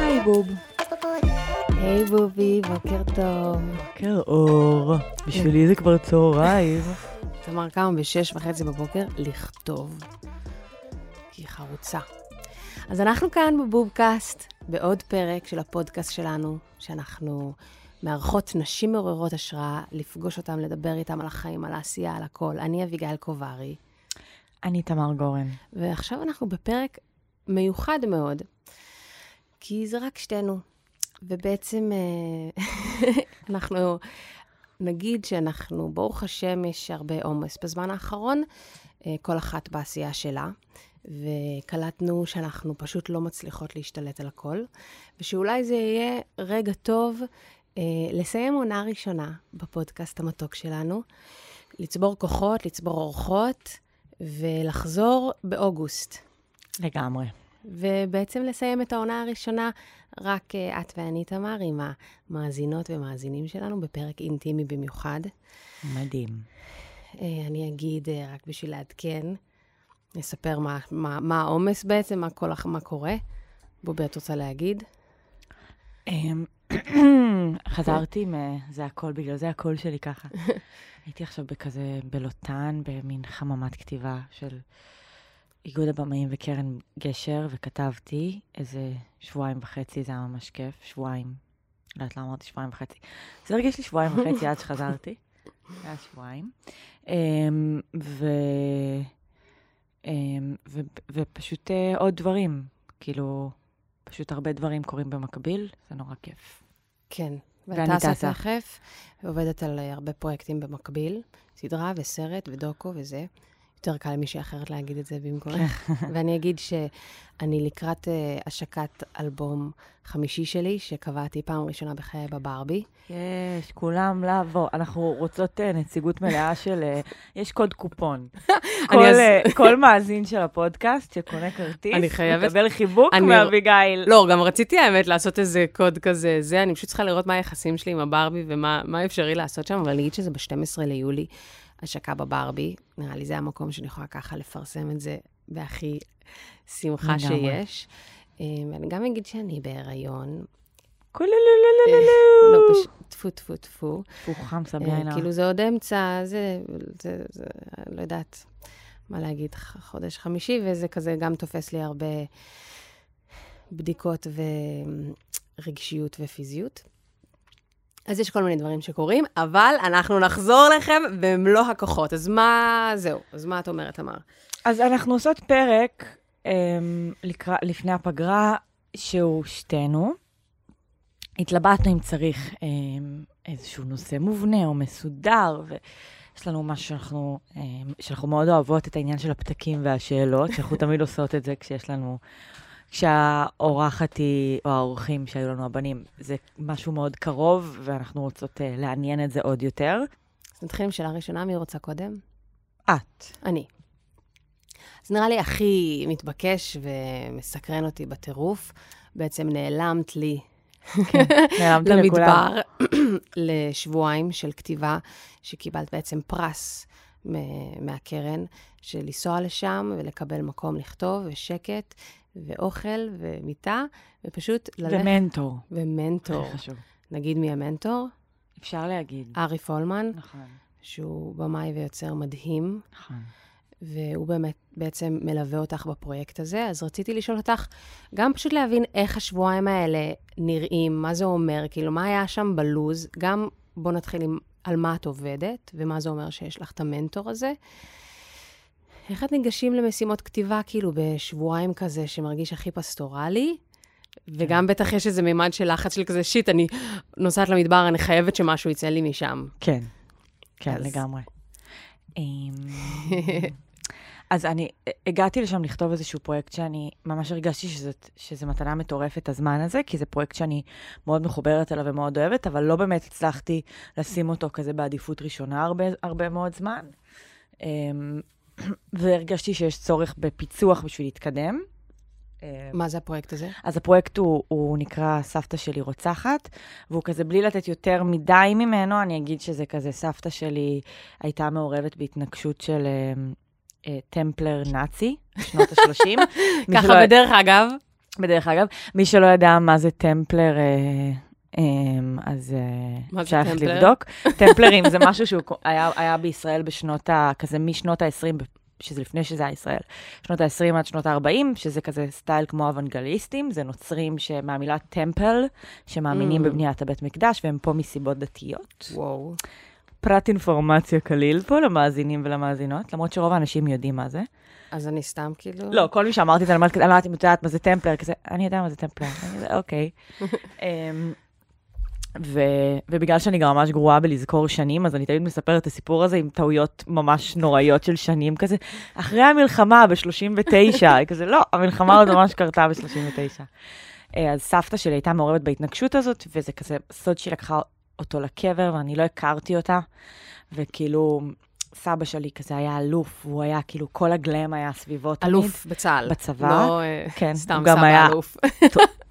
היי בוב. היי בובי, בוקר טוב. בוקר אור. בשבילי זה כבר צהריים. תמר קמה בשש וחצי בבוקר לכתוב. כי היא חרוצה. אז אנחנו כאן בבובקאסט, בעוד פרק של הפודקאסט שלנו, שאנחנו מארחות נשים מעוררות השראה, לפגוש אותן, לדבר איתן על החיים, על העשייה, על הכל. אני אביגיל קוברי, אני תמר גורן. ועכשיו אנחנו בפרק מיוחד מאוד, כי זה רק שתינו. ובעצם אה, אנחנו נגיד שאנחנו, ברוך השם, יש הרבה עומס. בזמן האחרון, אה, כל אחת בעשייה שלה, וקלטנו שאנחנו פשוט לא מצליחות להשתלט על הכל, ושאולי זה יהיה רגע טוב לסיים עונה ראשונה בפודקאסט המתוק שלנו, לצבור כוחות, לצבור אורחות, ולחזור באוגוסט. לגמרי. ובעצם לסיים את העונה הראשונה, רק uh, את ואני, תמר, עם המאזינות ומאזינים שלנו, בפרק אינטימי במיוחד. מדהים. Uh, אני אגיד, רק בשביל לעדכן, נספר מה, מה, מה העומס בעצם, מה, כל, מה קורה. בובי, את רוצה להגיד? חזרתי מ... זה הכל, בגלל זה הקול שלי ככה. הייתי עכשיו בכזה, בלוטן, במין חממת כתיבה של איגוד הבמאים וקרן גשר, וכתבתי איזה שבועיים וחצי, זה היה ממש כיף, שבועיים. לא יודעת למה אמרתי שבועיים וחצי. זה הרגיש לי שבועיים וחצי עד שחזרתי. היה שבועיים. אמ, ו... אמ, ו... ופשוט אה, עוד דברים, כאילו, פשוט הרבה דברים קורים במקביל, זה נורא כיף. כן. ואני טסה. תכף, ועובדת על אה, הרבה פרויקטים במקביל, סדרה וסרט ודוקו וזה. יותר קל למישהי אחרת להגיד את זה במקומך. ואני אגיד שאני לקראת uh, השקת אלבום חמישי שלי, שקבעתי פעם ראשונה בחיי בברבי. יש, כולם לבוא. אנחנו רוצות אה, נציגות מלאה של... אה, יש קוד קופון. כל, אה, כל מאזין של הפודקאסט שקונה כרטיס, אני חייבת- מקבל חיבוק אני- מאביגיל. לא, גם רציתי האמת לעשות איזה קוד כזה, זה, אני פשוט צריכה לראות מה היחסים שלי עם הברבי ומה מה אפשרי לעשות שם, אבל אני אגיד שזה ב-12 ליולי, השקה בברבי. נראה לי זה המקום שאני יכולה ככה לפרסם את זה בהכי שמחה לגמרי. שיש. אה, ואני גם אגיד שאני בהיריון. קולולולולולו. לא, פש... טפו, טפו, טפו. פוחם אה, סביינה. כאילו זה עוד אמצע, זה, זה, זה, לא יודעת מה להגיד, חודש חמישי, וזה כזה גם תופס לי הרבה בדיקות ורגשיות ופיזיות. אז יש כל מיני דברים שקורים, אבל אנחנו נחזור לכם במלוא הכוחות. אז מה, זהו, אז מה את אומרת, תמר? אז אנחנו עושות פרק אמ, לקרא, לפני הפגרה, שהוא שתינו. התלבטנו אם צריך אמ, איזשהו נושא מובנה או מסודר, ויש לנו משהו שאנחנו, אמ, שאנחנו מאוד אוהבות, את העניין של הפתקים והשאלות, שאנחנו תמיד עושות את זה כשיש לנו, כשהאורחת היא, או האורחים שהיו לנו הבנים, זה משהו מאוד קרוב, ואנחנו רוצות uh, לעניין את זה עוד יותר. אז נתחיל עם שאלה ראשונה, מי רוצה קודם? את. אני. אז נראה לי הכי מתבקש ומסקרן אותי בטירוף, בעצם נעלמת לי נעלמתי לכולם. למדבר לשבועיים של כתיבה, שקיבלת בעצם פרס מהקרן, של לנסוע לשם ולקבל מקום לכתוב, ושקט, ואוכל, ומיטה, ופשוט ללכת... ומנטור. ומנטור. הכי חשוב. נגיד מי המנטור? אפשר להגיד. ארי פולמן, נכון, שהוא במאי ויוצר מדהים. נכון. והוא באמת בעצם מלווה אותך בפרויקט הזה. אז רציתי לשאול אותך, גם פשוט להבין איך השבועיים האלה נראים, מה זה אומר, כאילו, מה היה שם בלוז, גם בוא נתחיל עם על מה את עובדת, ומה זה אומר שיש לך את המנטור הזה. איך את ניגשים למשימות כתיבה, כאילו, בשבועיים כזה שמרגיש הכי פסטורלי? וגם בטח יש איזה מימד של לחץ של כזה, שיט, אני נוסעת למדבר, אני חייבת שמשהו יצא לי משם. כן, כן, אז- לגמרי. אז אני הגעתי לשם לכתוב איזשהו פרויקט שאני ממש הרגשתי שזאת, שזה מתנה מטורפת, הזמן הזה, כי זה פרויקט שאני מאוד מחוברת אליו ומאוד אוהבת, אבל לא באמת הצלחתי לשים אותו כזה בעדיפות ראשונה הרבה, הרבה מאוד זמן. אמ, והרגשתי שיש צורך בפיצוח בשביל להתקדם. אמ, מה זה הפרויקט הזה? אז הפרויקט הוא, הוא נקרא סבתא שלי רוצחת, והוא כזה, בלי לתת יותר מדי ממנו, אני אגיד שזה כזה, סבתא שלי הייתה מעורבת בהתנגשות של, אמ, אה, טמפלר נאצי, בשנות ה-30. ככה בדרך אגב. בדרך אגב, מי שלא ידע מה זה טמפלר, אה, אה, אז זה אפשר ללכת? לבדוק. טמפלרים זה משהו שהוא היה, היה בישראל בשנות ה... כזה משנות ה-20, שזה לפני שזה היה ישראל, שנות ה-20 עד שנות ה-40, שזה כזה סטייל כמו אוונגליסטים, זה נוצרים שמהמילה טמפל, שמאמינים Mm. בבניית הבית מקדש, והם פה מסיבות דתיות. וואו. פרט אינפורמציה קליל פה למאזינים ולמאזינות, למרות שרוב האנשים יודעים מה זה. אז אני סתם כאילו... לא, כל מי שאמרתי את זה, אני אומרת, לא יודעת אם את יודעת מה זה טמפלר, כזה, אני יודע מה זה טמפלר, אוקיי. אמ, ו- ובגלל שאני גם ממש גרועה בלזכור שנים, אז אני תמיד מספרת את הסיפור הזה עם טעויות ממש נוראיות של שנים, כזה, אחרי המלחמה ב-39, כזה, לא, המלחמה עוד ממש קרתה ב-39. אז סבתא שלי הייתה מעורבת בהתנגשות הזאת, וזה כזה סוד שהיא לקחה אותו לקבר, ואני לא הכרתי אותה, וכאילו, סבא שלי כזה היה אלוף, והוא היה, כאילו, כל הגלם היה סביבו תמיד. אלוף בצה"ל. בצבא. לא אה, כן, סתם הוא גם סבא היה- אלוף.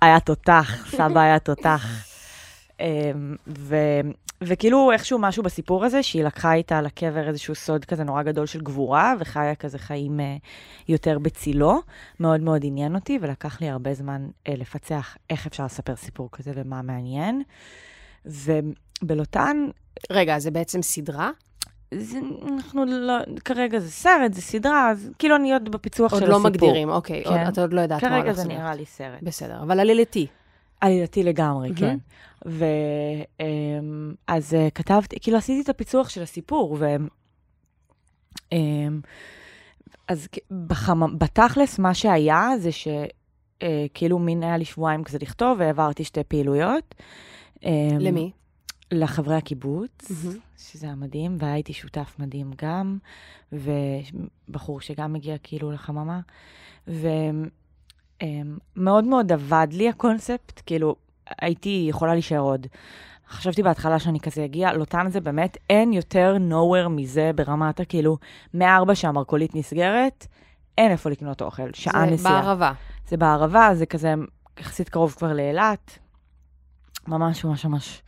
היה תותח, סבא היה תותח. אמ, ו- וכאילו איכשהו משהו בסיפור הזה, שהיא לקחה איתה לקבר איזשהו סוד כזה נורא גדול של גבורה, וחיה כזה חיים אה, יותר בצילו. מאוד מאוד עניין אותי, ולקח לי הרבה זמן אה, לפצח איך אפשר לספר סיפור כזה ומה מעניין. ובלוטן, רגע, זה בעצם סדרה? זה, אנחנו לא, כרגע זה סרט, זה סדרה, אז כאילו אני עוד בפיצוח עוד של לא הסיפור. מגדירים, אוקיי. עוד- כן. אתה עוד לא יודעת מה כרגע הולך זה להיות. נראה לי סרט. בסדר, אבל עלילתי. עלילתי לגמרי, מהמם. כן. ואז כתבתי, כאילו עשיתי את הפיצוח של הסיפור, ו... אמ, אז כ- בחמ... בתכלס, מה שהיה זה שכאילו מין היה לי שבועיים כזה לכתוב, והעברתי שתי פעילויות. אמ, למי? לחברי הקיבוץ, מהמם. שזה היה מדהים, והייתי שותף מדהים גם, ובחור שגם מגיע כאילו לחממה. ומאוד מאוד עבד לי הקונספט, כאילו, הייתי יכולה להישאר עוד. חשבתי בהתחלה שאני כזה אגיע, לוטן זה באמת, אין יותר nowhere מזה ברמת הכאילו, מארבע שהמרכולית נסגרת, אין איפה לקנות אוכל, שעה זה נסיעה. בערבה. זה בערבה, זה כזה יחסית קרוב כבר לאילת. ממש ממש ממש,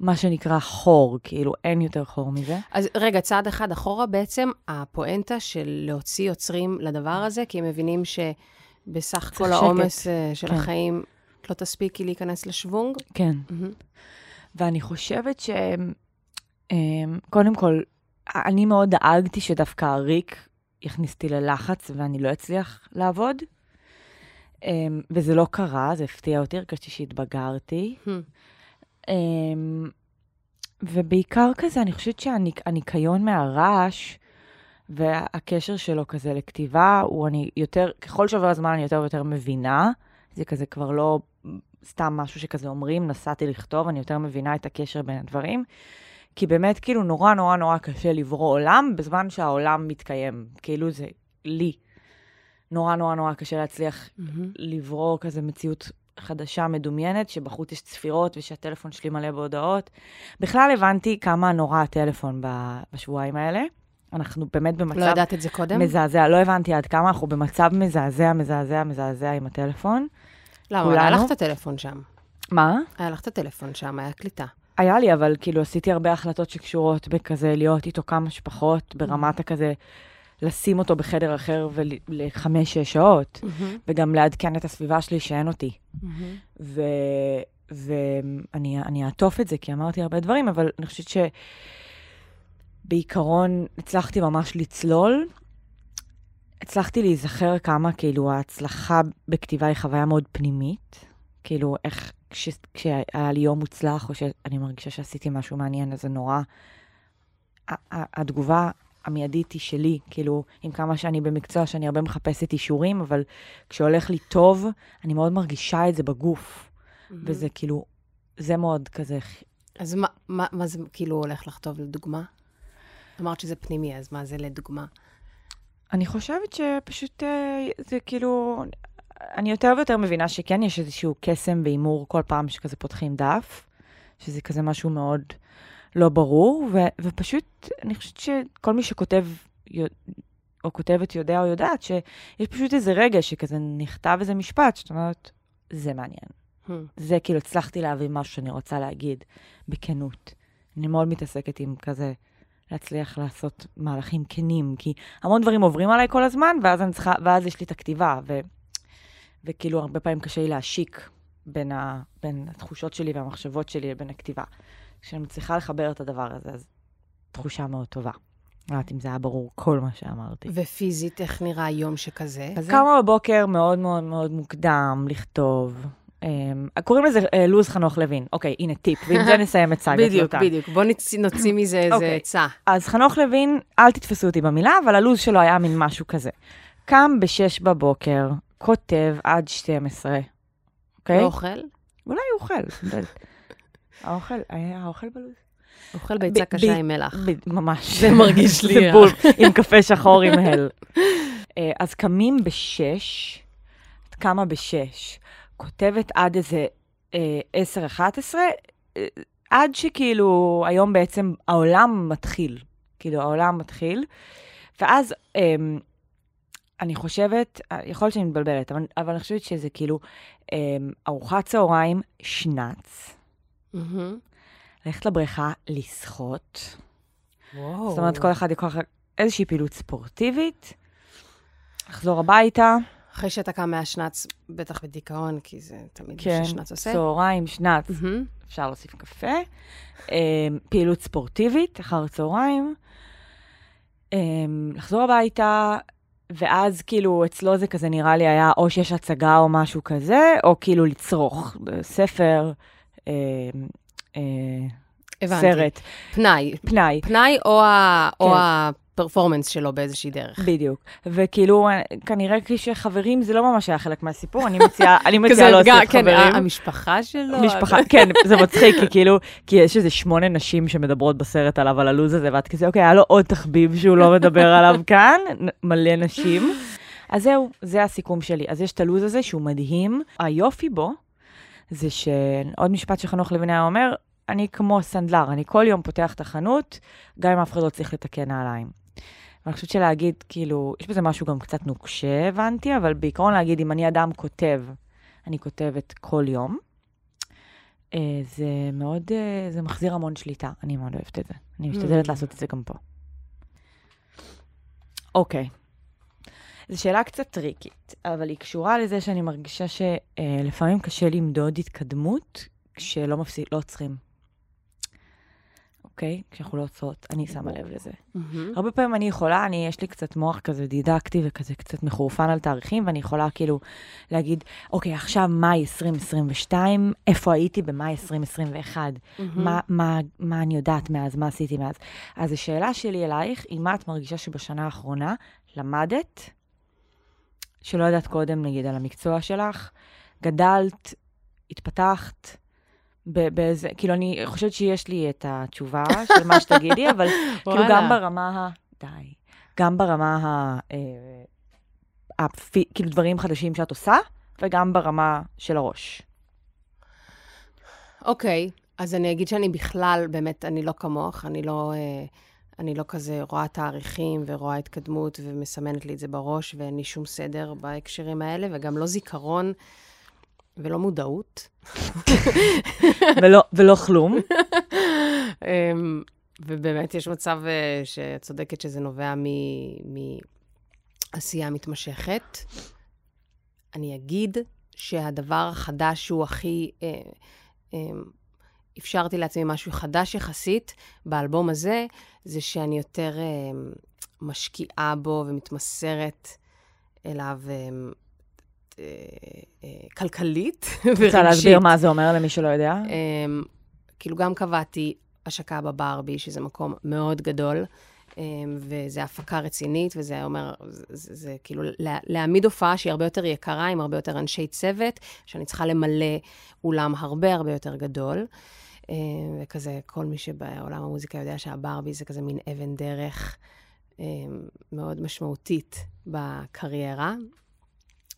מה שנקרא חור, כאילו, אין יותר חור מזה. אז רגע, צעד אחד אחורה, בעצם הפואנטה של להוציא יוצרים לדבר הזה, כי הם מבינים שבסך כל. העומס אה, של כן. החיים, לא תספיקי להיכנס לשוונג. כן. מהמם. ואני חושבת ש... אמ, קודם כל, אני מאוד דאגתי שדווקא הריק יכניס אותי ללחץ ואני לא אצליח לעבוד. אמ, וזה לא קרה, זה הפתיע אותי, הרגשתי שהתבגרתי. Hmm. אמ, ובעיקר כזה, אני חושבת שהניקיון מהרעש והקשר שלו כזה לכתיבה, הוא אני יותר, ככל שעובר הזמן אני יותר ויותר מבינה. זה כזה כבר לא סתם משהו שכזה אומרים, נסעתי לכתוב, אני יותר מבינה את הקשר בין הדברים. כי באמת, כאילו, נורא נורא נורא קשה לברוא עולם בזמן שהעולם מתקיים. כאילו, זה לי. נורא נורא נורא קשה להצליח מהמם. לברוא כזה מציאות חדשה, מדומיינת, שבחוץ יש צפירות ושהטלפון שלי מלא בהודעות. בכלל הבנתי כמה נורא הטלפון בשבועיים האלה. אנחנו באמת במצב לא ידעת את זה קודם? מזעזע. לא הבנתי עד כמה אנחנו במצב מזעזע, מזעזע, מזעזע עם הטלפון. למה? אבל היה כולנו? לך את הטלפון שם. מה? היה לך את הטלפון שם, היה קליטה. היה לי, אבל כאילו עשיתי הרבה החלטות שקשורות בכזה להיות איתו כמה שפחות, ברמת הכזה לשים אותו בחדר אחר ולחמש-שש שעות, וגם לעדכן את הסביבה שלי שאין אותי. מהמם. ואני אני אעטוף את זה, כי אמרתי הרבה דברים, אבל אני חושבת שבעיקרון הצלחתי ממש לצלול. הצלחתי להיזכר כמה, כאילו, ההצלחה בכתיבה היא חוויה מאוד פנימית. כאילו, איך כש, כשהיה לי יום מוצלח, או שאני מרגישה שעשיתי משהו מעניין, אז זה נורא... התגובה המיידית היא שלי, כאילו, עם כמה שאני במקצוע שאני הרבה מחפשת אישורים, אבל כשהולך לי טוב, אני מאוד מרגישה את זה בגוף. וזה כאילו, זה מאוד כזה, אז מה, מה, מה זה כאילו הולך לכתוב לדוגמה? אמרת שזה פנימי, אז מה זה לדוגמה? אני חושבת שפשוט אה, זה כאילו, אני יותר ויותר מבינה שכן יש איזשהו קסם בהימור כל פעם שכזה פותחים דף, שזה כזה משהו מאוד לא ברור, ו, ופשוט אני חושבת שכל מי שכותב או כותבת יודע או יודעת שיש פשוט איזה רגע שכזה נכתב איזה משפט, זאת אומרת, זה מעניין. Hmm. זה כאילו, הצלחתי להבין משהו שאני רוצה להגיד בכנות. אני מאוד מתעסקת עם כזה להצליח לעשות מהלכים כנים, כי המון דברים עוברים עליי כל הזמן, ואז, אני צריכה, ואז יש לי את הכתיבה, ו, וכאילו הרבה פעמים קשה לי להשיק בין, ה, בין התחושות שלי והמחשבות שלי לבין הכתיבה. כשאני מצליחה לחבר את הדבר הזה, אז תחושה מאוד טובה. לא יודעת אם זה היה ברור כל מה שאמרתי. ופיזית, איך נראה יום שכזה? קמה בבוקר מאוד מאוד מאוד מוקדם לכתוב. Um, קוראים לזה uh, לו"ז חנוך לוין. אוקיי, הנה טיפ, ועם זה נסיים את סאגת בדיוק, לוטן. בדיוק. בוא נצ... נוציא מזה איזה אוקיי. עצה. אז חנוך לוין, אל תתפסו אותי במילה, אבל הלו"ז שלו היה מין משהו כזה. קם ב-6 בבוקר, כותב עד 12, אוקיי? לא אוכל? אולי הוא אוכל. האוכל, היה האוכל בלו"ז? אוכל ביצה קשה עם מלח. ממש. זה מרגיש לי זה. בול, עם קפה שחור עם הל. אה, אז קמים בשש, את קמה בשש, כותבת עד איזה אה, עשר, אחת עשרה, אה, עד שכאילו היום בעצם העולם מתחיל. כאילו, העולם מתחיל. ואז אמ, אני חושבת, אה, יכול להיות שאני מתבלבלת, אבל, אבל אני חושבת שזה כאילו אמ, ארוחת צהריים, שנץ. ללכת לבריכה, לשחות. וואו. זאת אומרת, כל אחד לקחת איזושהי פעילות ספורטיבית, לחזור הביתה, אחרי שאתה קם מהשנץ, בטח בדיכאון, כי זה תמיד כן, מה ששנץ עושה. צהריים, שנץ, מהמם. אפשר להוסיף קפה, אה, פעילות ספורטיבית אחר הצהריים, אה, לחזור הביתה, ואז כאילו אצלו זה כזה נראה לי היה או שיש הצגה או משהו כזה, או כאילו לצרוך ספר, הבנתי. סרט, פנאי. פנאי. פנאי או ה- או כן. הפרפורמנס שלו באיזושהי דרך. בדיוק. וכאילו, כנראה כשחברים זה לא ממש היה חלק מהסיפור, אני מציעה אני מציעה להוסיף גם- כן, חברים. ה- המשפחה שלו. משפחה, כן, זה מצחיק, כי כאילו, כי יש איזה שמונה נשים שמדברות בסרט עליו, על הלו"ז הזה, ואת כזה, אוקיי, היה לו עוד תחביב שהוא לא מדבר עליו כאן, מלא נשים. אז זהו, זה הסיכום שלי. אז יש את הלו"ז הזה שהוא מדהים. היופי בו, זה שעוד משפט שחנוך לוין היה אומר, אני כמו סנדלר, אני כל יום פותח את החנות, גם אם אף אחד לא צריך לתקן נעליים. ואני חושבת שלהגיד, כאילו, יש בזה משהו גם קצת נוקשה, הבנתי, אבל בעיקרון להגיד, אם אני אדם כותב, אני כותבת כל יום, אה, זה מאוד, אה, זה מחזיר המון שליטה. אני מאוד אוהבת את זה. אני משתדלת Mm. לעשות את זה גם פה. אוקיי. זו שאלה קצת טריקית, אבל היא קשורה לזה שאני מרגישה שלפעמים קשה למדוד התקדמות כשלא מפסיק, לא עוצרים. אוקיי? כשאנחנו לא עוצרות, אני שמה לב לזה. מהמם. הרבה פעמים אני יכולה, אני, יש לי קצת מוח כזה דידקטי וכזה קצת מחורפן על תאריכים, ואני יכולה כאילו להגיד, אוקיי, עכשיו מאי 2022, איפה הייתי במאי 2021? מהמם. מה, מה, מה אני יודעת מאז, מה עשיתי מאז? אז השאלה שלי אלייך, היא מה את מרגישה שבשנה האחרונה למדת, שלא ידעת קודם, נגיד, על המקצוע שלך, גדלת, התפתחת, באיזה, כאילו, אני חושבת שיש לי את התשובה של מה שתגידי, אבל כאילו. גם ברמה ה... די. גם ברמה ה... אה, הפי, כאילו דברים חדשים שאת עושה, וגם ברמה של הראש. אוקיי, אז אני אגיד שאני בכלל, באמת, אני לא כמוך, אני לא, אה, אני לא כזה רואה תאריכים ורואה התקדמות ומסמנת לי את זה בראש, ואין לי שום סדר בהקשרים האלה, וגם לא זיכרון ולא מודעות. ולא, ולא כלום. אמ, ובאמת, יש מצב אה, שאת צודקת שזה נובע מעשייה מתמשכת. אני אגיד שהדבר החדש שהוא הכי... אה, אה, אפשרתי לעצמי משהו חדש יחסית באלבום הזה, זה שאני יותר אה, משקיעה בו ומתמסרת אליו אה, אה, אה, כלכלית ורגשית. רוצה להסביר מה זה אומר למי שלא יודע? Um, כאילו, גם קבעתי השקה בברבי, שזה מקום מאוד גדול, um, וזה הפקה רצינית, וזה אומר, זה, זה, זה כאילו לה, להעמיד הופעה שהיא הרבה יותר יקרה, עם הרבה יותר אנשי צוות, שאני צריכה למלא אולם הרבה הרבה יותר גדול. Um, וכזה, כל מי שבעולם המוזיקה יודע שהברבי זה כזה מין אבן דרך um, מאוד משמעותית בקריירה.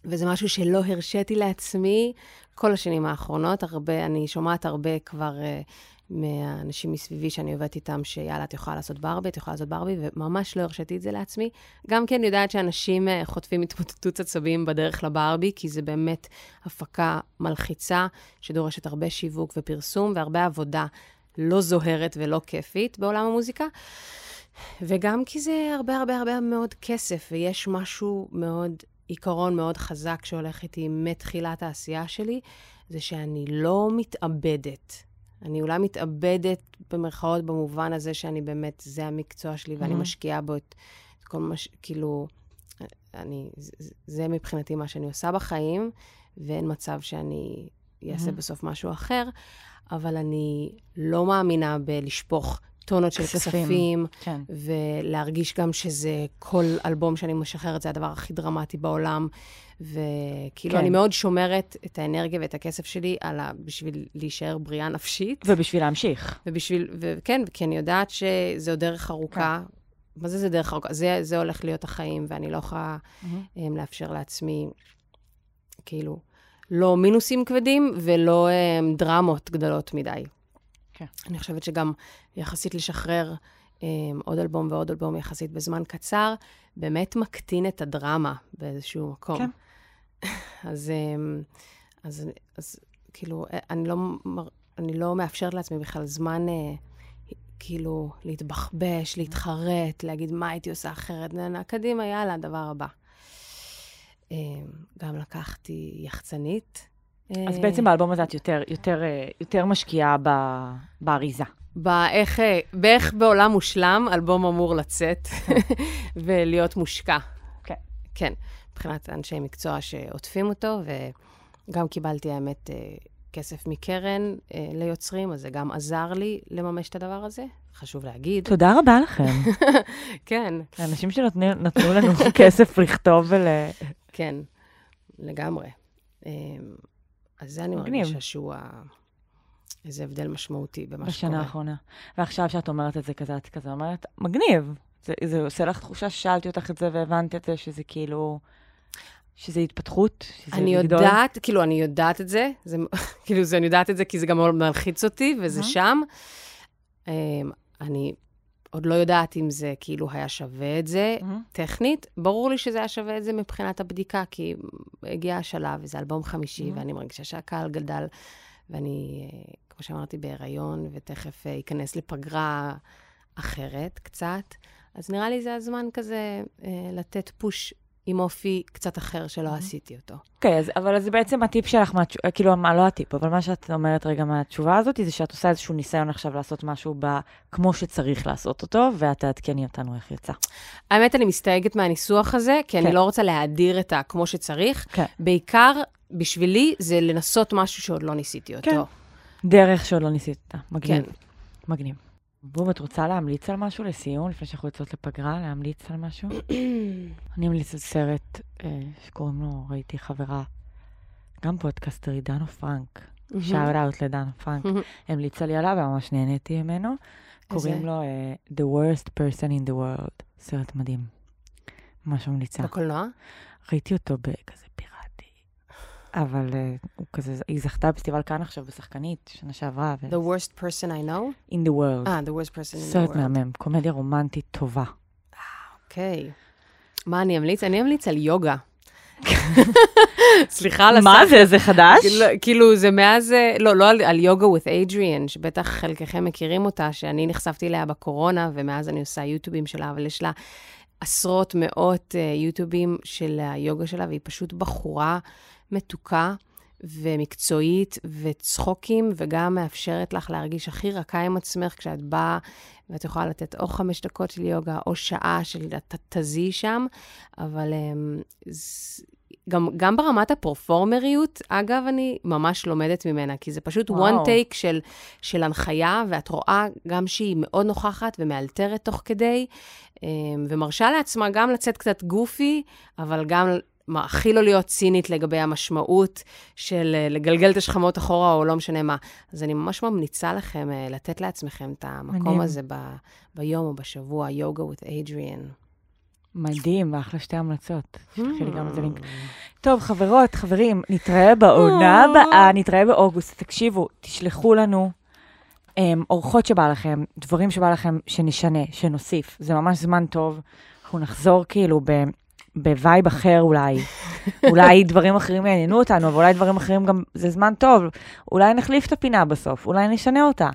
וזה משהו שלא הרשיתי לעצמי כל השנים האחרונות. הרבה, אני שומעת הרבה כבר uh, מהאנשים מסביבי שאני עובדת איתם, שיאללה, את יכולה לעשות ברבי, את יכולה לעשות ברבי, וממש לא הרשיתי את זה לעצמי. גם כי אני יודעת שאנשים uh, חוטפים התמוטטות עצבים בדרך לברבי, כי זה באמת הפקה מלחיצה, שדורשת הרבה שיווק ופרסום, והרבה עבודה לא זוהרת ולא כיפית בעולם המוזיקה. וגם כי זה הרבה הרבה הרבה מאוד כסף, ויש משהו מאוד, עיקרון מאוד חזק שהולך איתי מתחילת העשייה שלי, זה שאני לא מתאבדת. אני אולי מתאבדת במרכאות במובן הזה שאני באמת, זה המקצוע שלי, ואני Mhm. משקיעה בו את, את כל מה ש... כאילו, אני, זה, זה מבחינתי מה שאני עושה בחיים, ואין מצב שאני אעשה Mhm. בסוף משהו אחר, אבל אני לא מאמינה בלשפוך טונות של כספים. כן. ולהרגיש גם שזה כל אלבום שאני משחררת, זה הדבר הכי דרמטי בעולם. וכאילו, כן. אני מאוד שומרת את האנרגיה ואת הכסף שלי על ה... בשביל להישאר בריאה נפשית. ובשביל להמשיך. ובשביל, וכן, כי אני יודעת שזו דרך ארוכה. מה זה זה דרך ארוכה? זה, זה הולך להיות החיים, ואני לא יכולה um, לאפשר לעצמי, כאילו, לא מינוסים כבדים ולא um, דרמות גדולות מדי. כן. אני חושבת שגם יחסית לשחרר um, עוד אלבום ועוד אלבום יחסית בזמן קצר, באמת מקטין את הדרמה באיזשהו מקום. כן. אז, um, אז, אז כאילו, אני לא, אני לא מאפשרת לעצמי בכלל זמן, אה, כאילו, להתבחבש, להתחרט, להגיד מה הייתי עושה אחרת. נה, נה, קדימה, יאללה, הדבר הבא. אה, גם לקחתי יחצנית. אז אה, בעצם באלבום הזה את יותר, יותר, אה, יותר משקיעה ב- באריזה. באיך, אה, באיך בעולם מושלם אלבום אמור לצאת ולהיות מושקע. כן. כן, מבחינת אנשי מקצוע שעוטפים אותו, וגם קיבלתי, האמת, כסף מקרן ליוצרים, אז זה גם עזר לי לממש את הדבר הזה, חשוב להגיד. תודה רבה לכם. כן, האנשים שנתנו נתנו לנו כסף לכתוב ול... כן, לגמרי. אז זה אני מגניב. מרגישה שהוא ה... איזה הבדל משמעותי במה שקורה. בשנה האחרונה. ועכשיו שאת אומרת את זה כזה, את כזה אומרת, מגניב. זה, זה עושה לך תחושה ששאלתי אותך את זה והבנת את זה, שזה כאילו, שזה התפתחות, שזה אני לגדול. יודעת, כאילו, אני יודעת את זה, זה כאילו, זה, אני יודעת את זה כי זה גם מלחיץ אותי, וזה Mhm. שם. אמ, אני עוד לא יודעת אם זה כאילו היה שווה את זה מהמם. טכנית. ברור לי שזה היה שווה את זה מבחינת הבדיקה, כי הגיע השלב, וזה אלבום חמישי, Mhm. ואני מרגישה שהקהל גדל, ואני, אה, כמו שאמרתי, בהיריון, ותכף אה, אכנס לפגרה אחרת קצת. אז נראה לי זה הזמן כזה אה, לתת פוש עם אופי קצת אחר שלא Mhm. עשיתי אותו. אוקיי, אז, אבל זה בעצם הטיפ שלך, מהתש... כאילו, מה, לא הטיפ, אבל מה שאת אומרת רגע מהתשובה הזאת, זה שאת עושה איזשהו ניסיון עכשיו לעשות משהו ב... כמו שצריך לעשות אותו, ואת תעדכני אותנו איך יצא. האמת, אני מסתייגת מהניסוח הזה, כי כן. אני לא רוצה להאדיר את ה-כמו שצריך. כן. בעיקר, בשבילי, זה לנסות משהו שעוד לא ניסיתי אותו. כן. דרך שעוד לא ניסית אותה. מגניב. כן. מגניב. בום, את רוצה להמליץ על משהו לסיום, לפני שאנחנו יוצאות לפגרה, להמליץ על משהו? אני אמליץ על סרט אה, שקוראים לו, ראיתי חברה, גם פודקאסטרית, דנה פרנק. שאוט אאוט לדנה פרנק. המליצה לי עליו וממש נהניתי ממנו. קוראים לו אה, The Worst Person in the World. סרט מדהים. ממש ממליצה. בקולנוע? ראיתי אותו בכזה. אבל אה, הוא כזה, היא זכתה בפסטיבל כאן עכשיו בשחקנית, שנה שעברה. ו- The worst person I know? In the World. אה, The worst person in the סרט world. מהמם, קומדיה רומנטית טובה. אוקיי. מה אני אמליץ? אני אמליץ על יוגה. סליחה על מה הסך. זה, זה חדש? כאילו, כאילו, זה מאז, אה, לא, לא על, על יוגה with Adrian, שבטח חלקכם מכירים אותה, שאני נחשפתי אליה בקורונה, ומאז אני עושה יוטיובים שלה, אבל יש לה עשרות, מאות uh, יוטיובים של היוגה שלה, והיא פשוט בחורה מתוקה ומקצועית וצחוקים, וגם מאפשרת לך להרגיש הכי רכה עם עצמך כשאת באה, ואת יכולה לתת או חמש דקות של יוגה, או שעה של תזי שם, אבל ז... גם, גם ברמת הפרפורמריות, אגב, אני ממש לומדת ממנה, כי זה פשוט וואו. one take של, של הנחיה, ואת רואה גם שהיא מאוד נוכחת ומאלתרת תוך כדי, אמ, ומרשה לעצמה גם לצאת קצת גופי, אבל גם הכי לא להיות צינית לגבי המשמעות של אה, לגלגל את השכמות אחורה, או לא משנה מה. אז אני ממש ממליצה לכם אה, לתת לעצמכם את המקום מדהים. הזה ב, ביום או בשבוע, יוגה with Adrian. מדהים, אחלה שתי המלצות. תשלחי לי גם איזה לינק. Mm. טוב, חברות, חברים, נתראה בעונה הבאה, נתראה באוגוסט. תקשיבו, תשלחו לנו um, אורחות שבא לכם, דברים שבא לכם שנשנה, שנוסיף. זה ממש זמן טוב. אנחנו נחזור כאילו ב... בווייב אחר אולי, אולי דברים אחרים יעניינו אותנו, ואולי דברים אחרים גם, זה זמן טוב. אולי נחליף את הפינה בסוף, אולי נשנה אותה.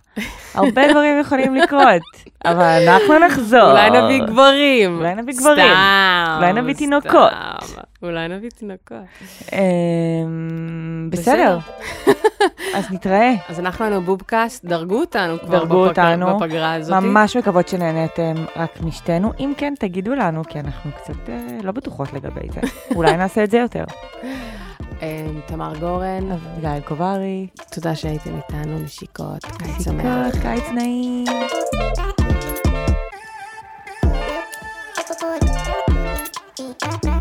הרבה דברים יכולים לקרות, אבל אנחנו נחזור. אולי נביא גברים. אולי נביא גברים. סתם. אולי נביא תינוקות. אולי נביא תינוקות. אמ, בסדר, אז נתראה. אז אנחנו היינו בובקאסט, דרגו אותנו כבר דרגו בפגר, אותנו. בפגרה הזאת. ממש מקוות שנהניתם רק משתינו. אם כן, תגידו לנו, כי אנחנו קצת אה, לא בטוחות לגבי זה. אולי נעשה את זה יותר. אה, תמר גורן. אה, גיא קוברי. תודה שהייתם איתנו, נשיקות, קיץ שמח. נשיקות, קיץ נעים. Thank you.